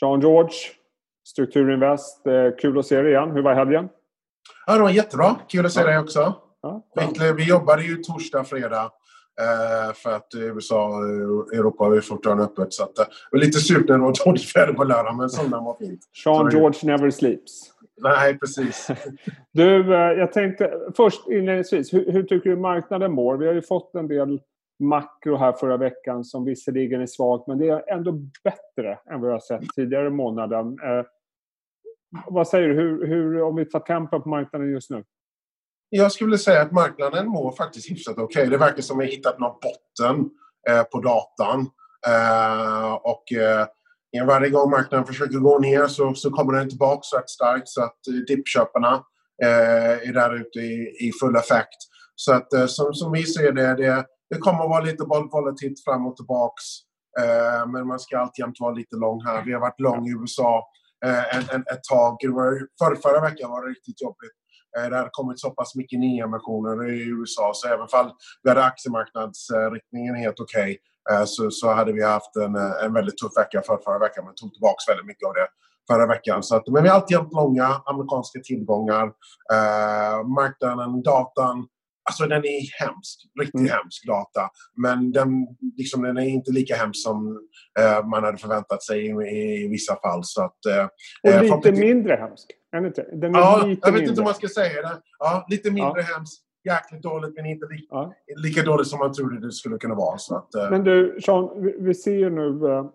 Sean George, Strukturinvest. Eh, kul att se dig igen. Hur var helgen? Ja, det var jättebra. Kul att se dig också. Ja, vi jobbade ju torsdag, fredag. Eh, för att USA och Europa är fortfarande öppet. Så att, det var lite surt när det var dåligt väder på lördag, men söndagen var fint. Sean George never sleeps. Nej, precis. du, jag tänkte först inledningsvis, hur, hur tycker du marknaden mår? Vi har ju fått en del makro här förra veckan som visserligen är svagt men det är ändå bättre än vad vi har sett tidigare i månaden. Eh, vad säger du, hur, hur, om vi tar tempen på marknaden just nu? Jag skulle säga att marknaden mår faktiskt hyfsat okej. Okay. Det verkar som att vi hittat någon botten eh, på datan. Eh, och eh, varje gång marknaden försöker gå ner så, så kommer den tillbaka rätt starkt så att eh, dippköparna eh, är där ute i, i full effekt. Så att eh, som, som vi ser det, det det kommer att vara lite volatilt fram och tillbaks. Eh, men man ska alltjämt vara lite lång här. Vi har varit lång i USA eh, en, en, ett tag. Var, för, förra veckan var det riktigt jobbigt. Eh, det hade kommit så pass mycket nyemissioner i USA så även om vi hade aktiemarknadsriktningen helt okej okay, eh, så, så hade vi haft en, eh, en väldigt tuff vecka för förra veckan. Men tog tillbaka väldigt mycket av det förra veckan. Så att, men vi har alltjämt långa amerikanska tillgångar. Eh, marknaden, datan, Alltså den är hemsk, riktigt mm. hemsk data. Men den, liksom, den är inte lika hemsk som eh, man hade förväntat sig i, i vissa fall. Så att, eh, Och eh, lite mindre hemsk? Den är ja, lite jag vet mindre. inte om man ska säga det. Ja, lite mindre ja. hemskt. Jäkligt dåligt men inte lika, ja. lika dåligt som man trodde det skulle kunna vara. Så att, eh. Men du, Sean, vi, vi ser ju nu eh,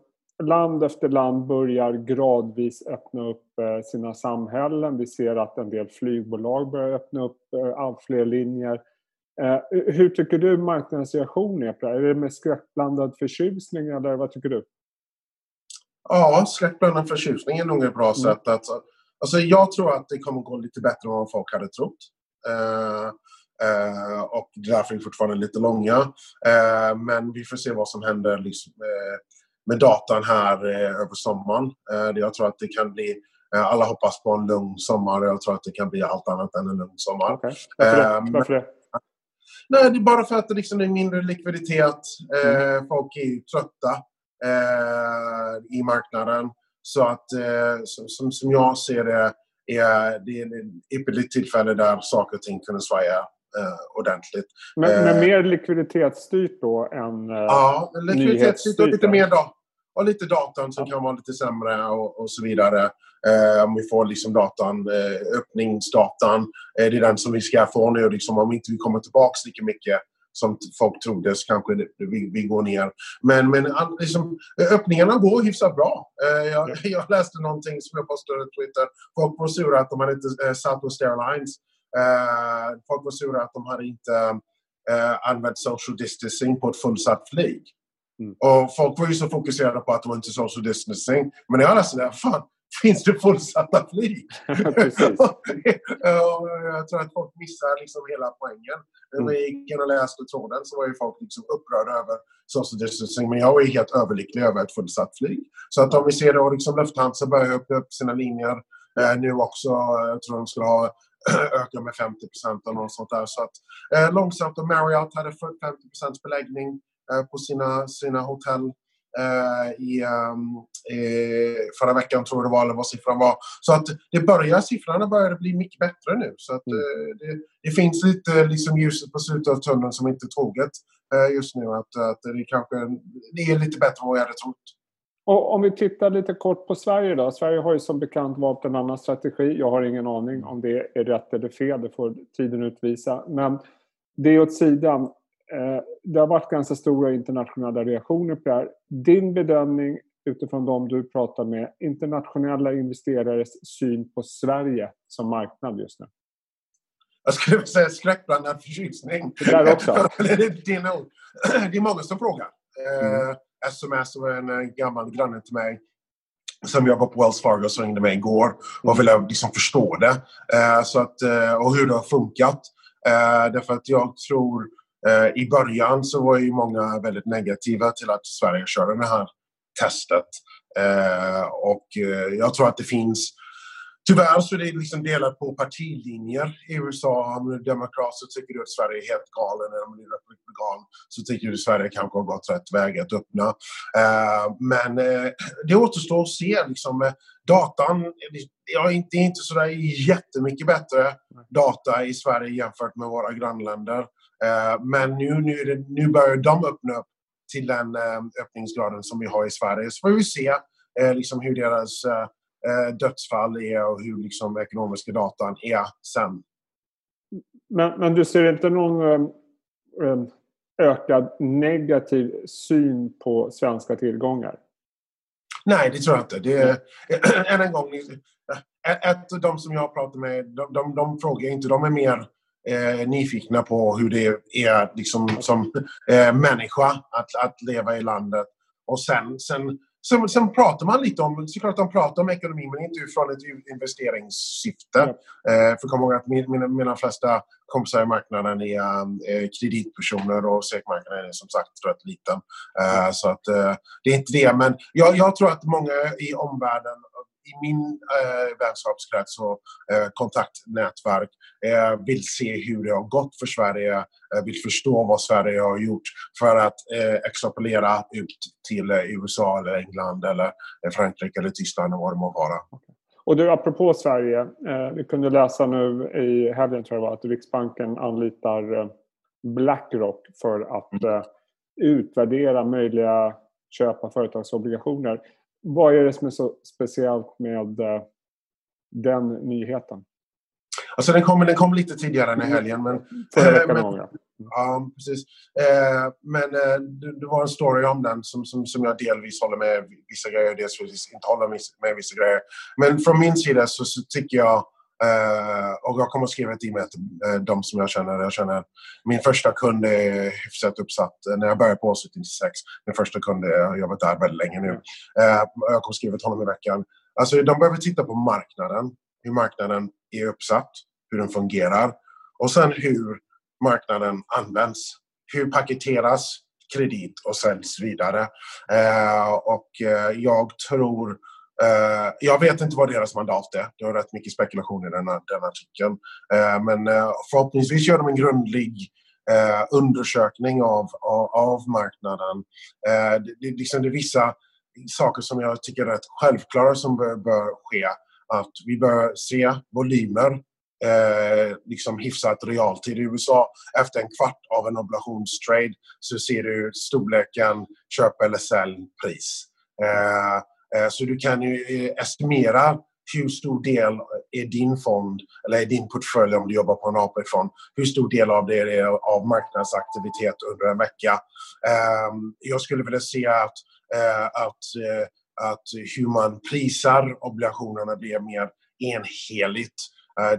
land efter land börjar gradvis öppna upp sina samhällen. Vi ser att en del flygbolag börjar öppna upp allt fler linjer. Eh, hur tycker du marknadens reaktion är på det Är det med skräckblandad förtjusning eller vad tycker du? Ja, skräckblandad förtjusning är nog ett bra mm. sätt att... Alltså jag tror att det kommer gå lite bättre än vad folk hade trott. Uh, uh, och därför är vi fortfarande lite långa. Uh, men vi får se vad som händer liksom, med datan här över sommaren. jag tror att det kan bli alla hoppas på en lugn sommar. Jag tror att det kan bli allt annat än en lugn sommar. Okay. Varför det? Varför det? Nej, det är bara för att det liksom är mindre likviditet. Eh, mm. folk är trötta eh, i marknaden. Så att eh, som, som jag ser det är det är ett ypperligt tillfälle där saker och ting kunde svaja ordentligt. Men, men mer likviditetsstyrt då än eh, Ja, likviditetsstyrt och lite mer då. Och lite datan som kan vara lite sämre och, och så vidare. Eh, om vi får liksom datan, eh, öppningsdatan, eh, det är den som vi ska få nu. Liksom, om inte vi kommer tillbaka lika mycket som folk trodde så kanske vi, vi går ner. Men, men liksom, öppningarna går hyfsat bra. Eh, jag, jag läste någonting som jag postade på Twitter. Folk var sura att de hade inte eh, Southwest Airlines. Eh, folk var sura att de hade inte eh, använt social distancing på ett fullsatt flyg. Mm. Och folk var ju så fokuserade på att det var inte social distancing. Men jag läste det, fan, finns det fullsatta flyg. jag tror att folk missar liksom hela poängen. Mm. När jag gick in och läste tråden så var ju folk liksom upprörda över social distancing. Men jag var ju helt överlycklig över ett fullsatt flyg. Så att om vi ser då liksom Lufthansa börjar öppna upp sina linjer eh, nu också. Jag tror de skulle ha öka med 50 procent eller något sånt där. Så att, eh, långsamt och Marriott hade 50 procents beläggning på sina, sina hotell Eh, i, um, förra veckan tror jag det var, eller vad siffran var. Så att det börjar, siffrorna börjar bli mycket bättre nu. Så att mm. Eh, det, det, finns lite liksom ljuset på slutet av tunneln som inte tåget eh, just nu. Att, att det kanske det är lite bättre än vad jag hade trott. Och om vi tittar lite kort på Sverige då. Sverige har ju som bekant valt en annan strategi. Jag har ingen aning om det är rätt eller fel. Det får tiden utvisa. Men det är åt sidan. Eh, det har varit ganska stora internationella reaktioner på det här. Din bedömning utifrån de du pratar med, internationella investerares syn på Sverige som marknad just nu? Jag skulle säga skräckblandad förtjusning. Det där också? det, är nog, det är många som frågar. Mm. SMS var en uh, gammal granne till mig som jobbar på Wells Fargo som ringde mig igår och mm. ville liksom förstå det. Så att, och hur det har funkat. därför att jag tror Eh, Eh, I början så var ju många väldigt negativa till att Sverige körde det här testet. Eh, och eh, jag tror att det finns Tyvärr så är det liksom delat på partilinjer i USA. Om du är demokrat så tycker du att Sverige är helt galen. Om du är republikan så tycker du att Sverige kanske har gått rätt väg att öppna. Uh, men uh, det återstår att se. Liksom, eh, datan, ja, inte, inte sådär jättemycket bättre data i Sverige jämfört med våra grannländer. Men nu, nu, det, nu börjar de öppna upp till den öppningsgraden som vi har i Sverige. Så får vi se liksom hur deras eh, dödsfall är och hur liksom ekonomiska datan är sen. Men, men du ser inte någon eh, ökad negativ syn på svenska tillgångar? Nej, det tror jag inte. Det är, än en gång, ett av de som jag pratar med, de, de, de frågar inte. De är mer eh, nyfikna på hur det är liksom, som eh, människa att, att leva i landet. Och sen, sen Sen, sen pratar man lite om, såklart de pratar om ekonomi men inte utifrån ett investeringssyfte. Mm. Eh, för kom ihåg att min, mina, mina flesta kompisar i marknaden är eh, kreditpersoner och SEK-marknaden är som sagt rätt liten. Eh, så att eh, det är inte det. Men jag, jag tror att många i omvärlden i min eh, vänskapskrets och eh, kontaktnätverk eh, vill se hur det har gått för Sverige, eh, vill förstå vad Sverige har gjort för att eh, extrapolera ut till eh, USA eller England eller eh, Frankrike eller Tyskland eller vad det må vara. Och du, apropå Sverige, vi kunde läsa nu i helgen tror jag var, att Riksbanken anlitar Blackrock för att mm. utvärdera möjliga köp av företagsobligationer. Vad är det som är så speciellt med uh, den nyheten? Alltså den kom, den kom lite tidigare än i helgen. Men, Förra veckan men, ja. ja, precis. Eh, men eh, det, det, var en story om den som, som, som jag delvis håller med vissa grejer, delvis inte håller med vissa grejer. Men från min sida så, så tycker jag Uh, och jag kommer att skriva ett e-mail till eh, uh, de som jag känner. Jag känner min första kund är hyfsat uppsatt. Uh, när jag började på Åsut 96, min första kund, jag har jobbat där väldigt länge nu. Uh, jag kommer att skriva till honom i veckan. Alltså, de behöver titta på marknaden, hur marknaden är uppsatt, hur den fungerar och sen hur marknaden används. Hur paketeras kredit och säljs vidare. och jag tror Uh, jag vet inte vad deras mandat är. Det har rätt mycket spekulation i den, denna artikeln. Uh, eh, men uh, förhoppningsvis gör de en grundlig undersökning av, av, av marknaden. Det, det, liksom det är vissa saker som jag tycker är rätt självklara som bör, bör ske. Att vi bör se volymer eh, liksom hyfsat realtid. I USA, efter en kvart av en obligationstrade så ser du storleken köp eller sälj, pris. Eh, Eh, så du kan ju eh, estimera hur stor del är din fond eller är din portfölj om du jobbar på en AP-fond. Hur stor del av det är av marknadsaktivitet under en vecka. Ehm, jag skulle vilja se att, eh, att, att hur man prisar obligationerna blir mer enheligt.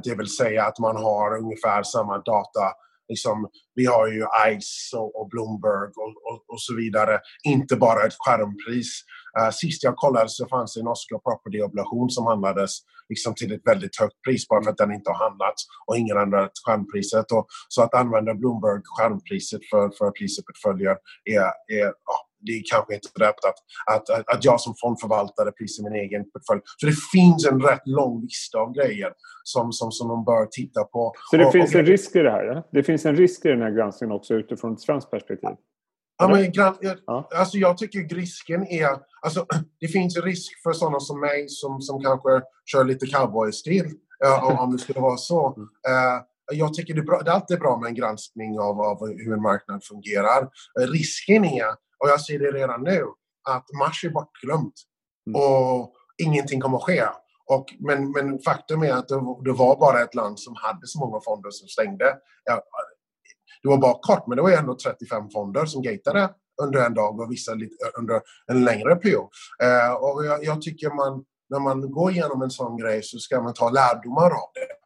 Det vill säga att man har ungefär samma data liksom, vi har ju ICE och, och Bloomberg och, och, och, så vidare. Inte bara ett skärmpris. Uh, sist jag kollade så fanns det en Oscar Property-obligation som handlades liksom till ett väldigt högt pris bara för att den inte har handlats och ingen ändrat skärmpriset. Och, så att använda Bloomberg skärmpriset för, för priset portföljer är, är ja, det är kanske inte rätt att, att, att, att jag som fondförvaltare prisar min egen portfölj. Så det finns en rätt lång lista av grejer som, som, som de bör titta på. Så det och, finns och, en risk i det här? Ja? Det finns en risk i den här granskningen också utifrån ett svenskt perspektiv? Ja, men, ja. Alltså, jag tycker risken är... Alltså, det finns en risk för sådana som mig som, som kanske kör lite cowboy-stil, uh, om det skulle vara så. Uh, jag tycker det är, bra, det är alltid bra med en granskning av, av hur en marknad fungerar. Risken är och jag ser det redan nu, att mars är bortglömt. Mm. Och ingenting kommer att ske. Och, men, men faktum är att det, det, var bara ett land som hade så många fonder som stängde. Ja, det var bara kort, men det var ändå 35 fonder som gatade under en dag och vissa lite, under en längre period. Eh, och jag, jag, tycker man, när man går igenom en sån grej så ska man ta lärdomar av det.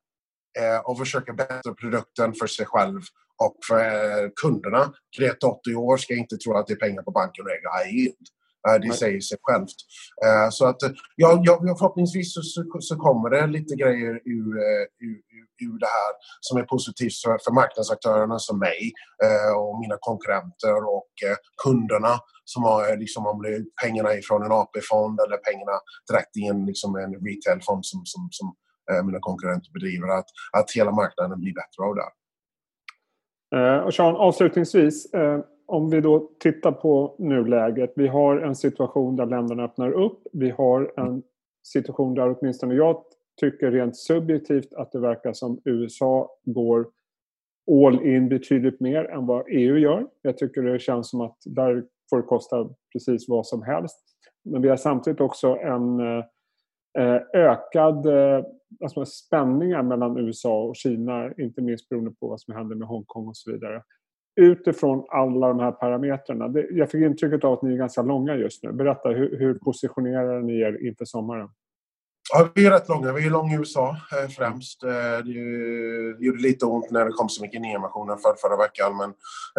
Eh, och försöka bättra produkten för sig själv och för eh, kunderna. Greta 80 år ska inte tro att det är pengar på banken och äga high yield. Det säger sig självt. Eh, så att ja, ja, förhoppningsvis så, kommer det lite grejer ur, ur, ur det här som är positivt för, för marknadsaktörerna som mig och mina konkurrenter och kunderna som har liksom, om det pengarna ifrån en AP-fond eller pengarna direkt i en, liksom en retailfond som, som, som mina konkurrenter bedriver, att, att hela marknaden blir bättre av det. Eh, och Sean, avslutningsvis, eh, om vi då tittar på nuläget. Vi har en situation där länderna öppnar upp. Vi har en situation där åtminstone jag tycker rent subjektivt att det verkar som USA går all in betydligt mer än vad EU gör. Jag tycker det känns som att där får det kosta precis vad som helst. Men vi har samtidigt också en eh, eh ökad eh, alltså spänningar mellan USA och Kina, inte minst beroende på vad som händer med Hongkong och så vidare. Utifrån alla de här parametrarna. jag fick intrycket av att ni är ganska långa just nu. Berätta, hur, hur positionerar ni er inför sommaren? Ja, vi är rätt långa. Vi är långa i USA eh, främst. Eh, det gjorde lite ont när det kom så mycket nyemissioner för förra veckan. Men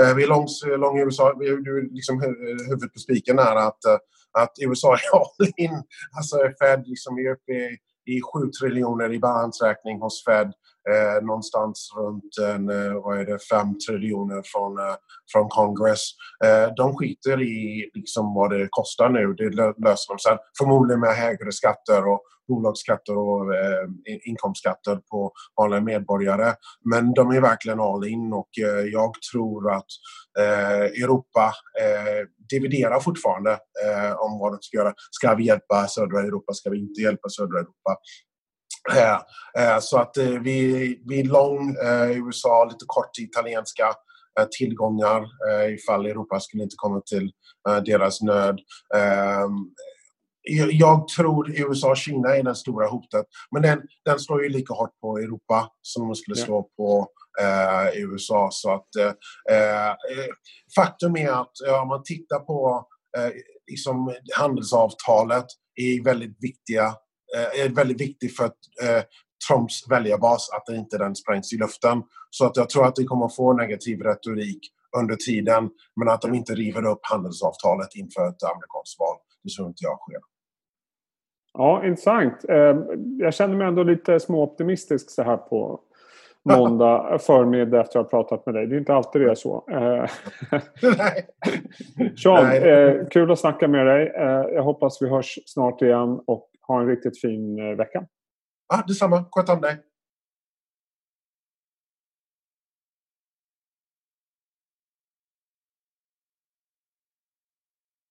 eh, vi är långs, långa i USA. Vi är liksom huvudet på spiken är att, att USA är all in. Alltså Fed liksom är uppe i, i 7 triljoner i balansräkning hos Fed. Eh, någonstans runt en, eh, vad är det, 5 triljoner från, eh, från Congress. Eh, de skiter i liksom vad det kostar nu. Det löser de sen. Förmodligen med högre skatter och bolagsskatter och eh, inkomstskatter på vanliga medborgare. Men de är verkligen all in och eh, jag tror att eh, Europa eh, dividerar fortfarande eh, om vad de ska göra. Ska vi hjälpa södra Europa? Ska vi inte hjälpa södra Europa? Eh, så att vi, vi är lång i USA, lite kort i italienska tillgångar ifall Europa skulle inte komma till deras nöd jag tror USA och Kina är den stora hotet. Men den, den slår ju lika hårt på Europa som de skulle slå på eh, USA. Så att, eh, eh faktum är att ja, om man tittar på eh, liksom handelsavtalet är väldigt viktiga eh, är väldigt viktigt för eh, Trumps väljarbas att inte den sprängs i luften. Så att jag tror att vi kommer att få negativ retorik under tiden men att de inte river upp handelsavtalet inför ett amerikanskt val. Det tror inte jag sker. Ja, intressant. Ehm, jag känner mig ändå lite småoptimistisk så här på måndag förmiddag efter att ha pratat med dig. Det är inte alltid det är så. Sean, Nej. Eh, kul att snacka med dig. Eh, jag hoppas vi hörs snart igen och ha en riktigt fin eh, vecka. Ja, detsamma. Sköt om dig.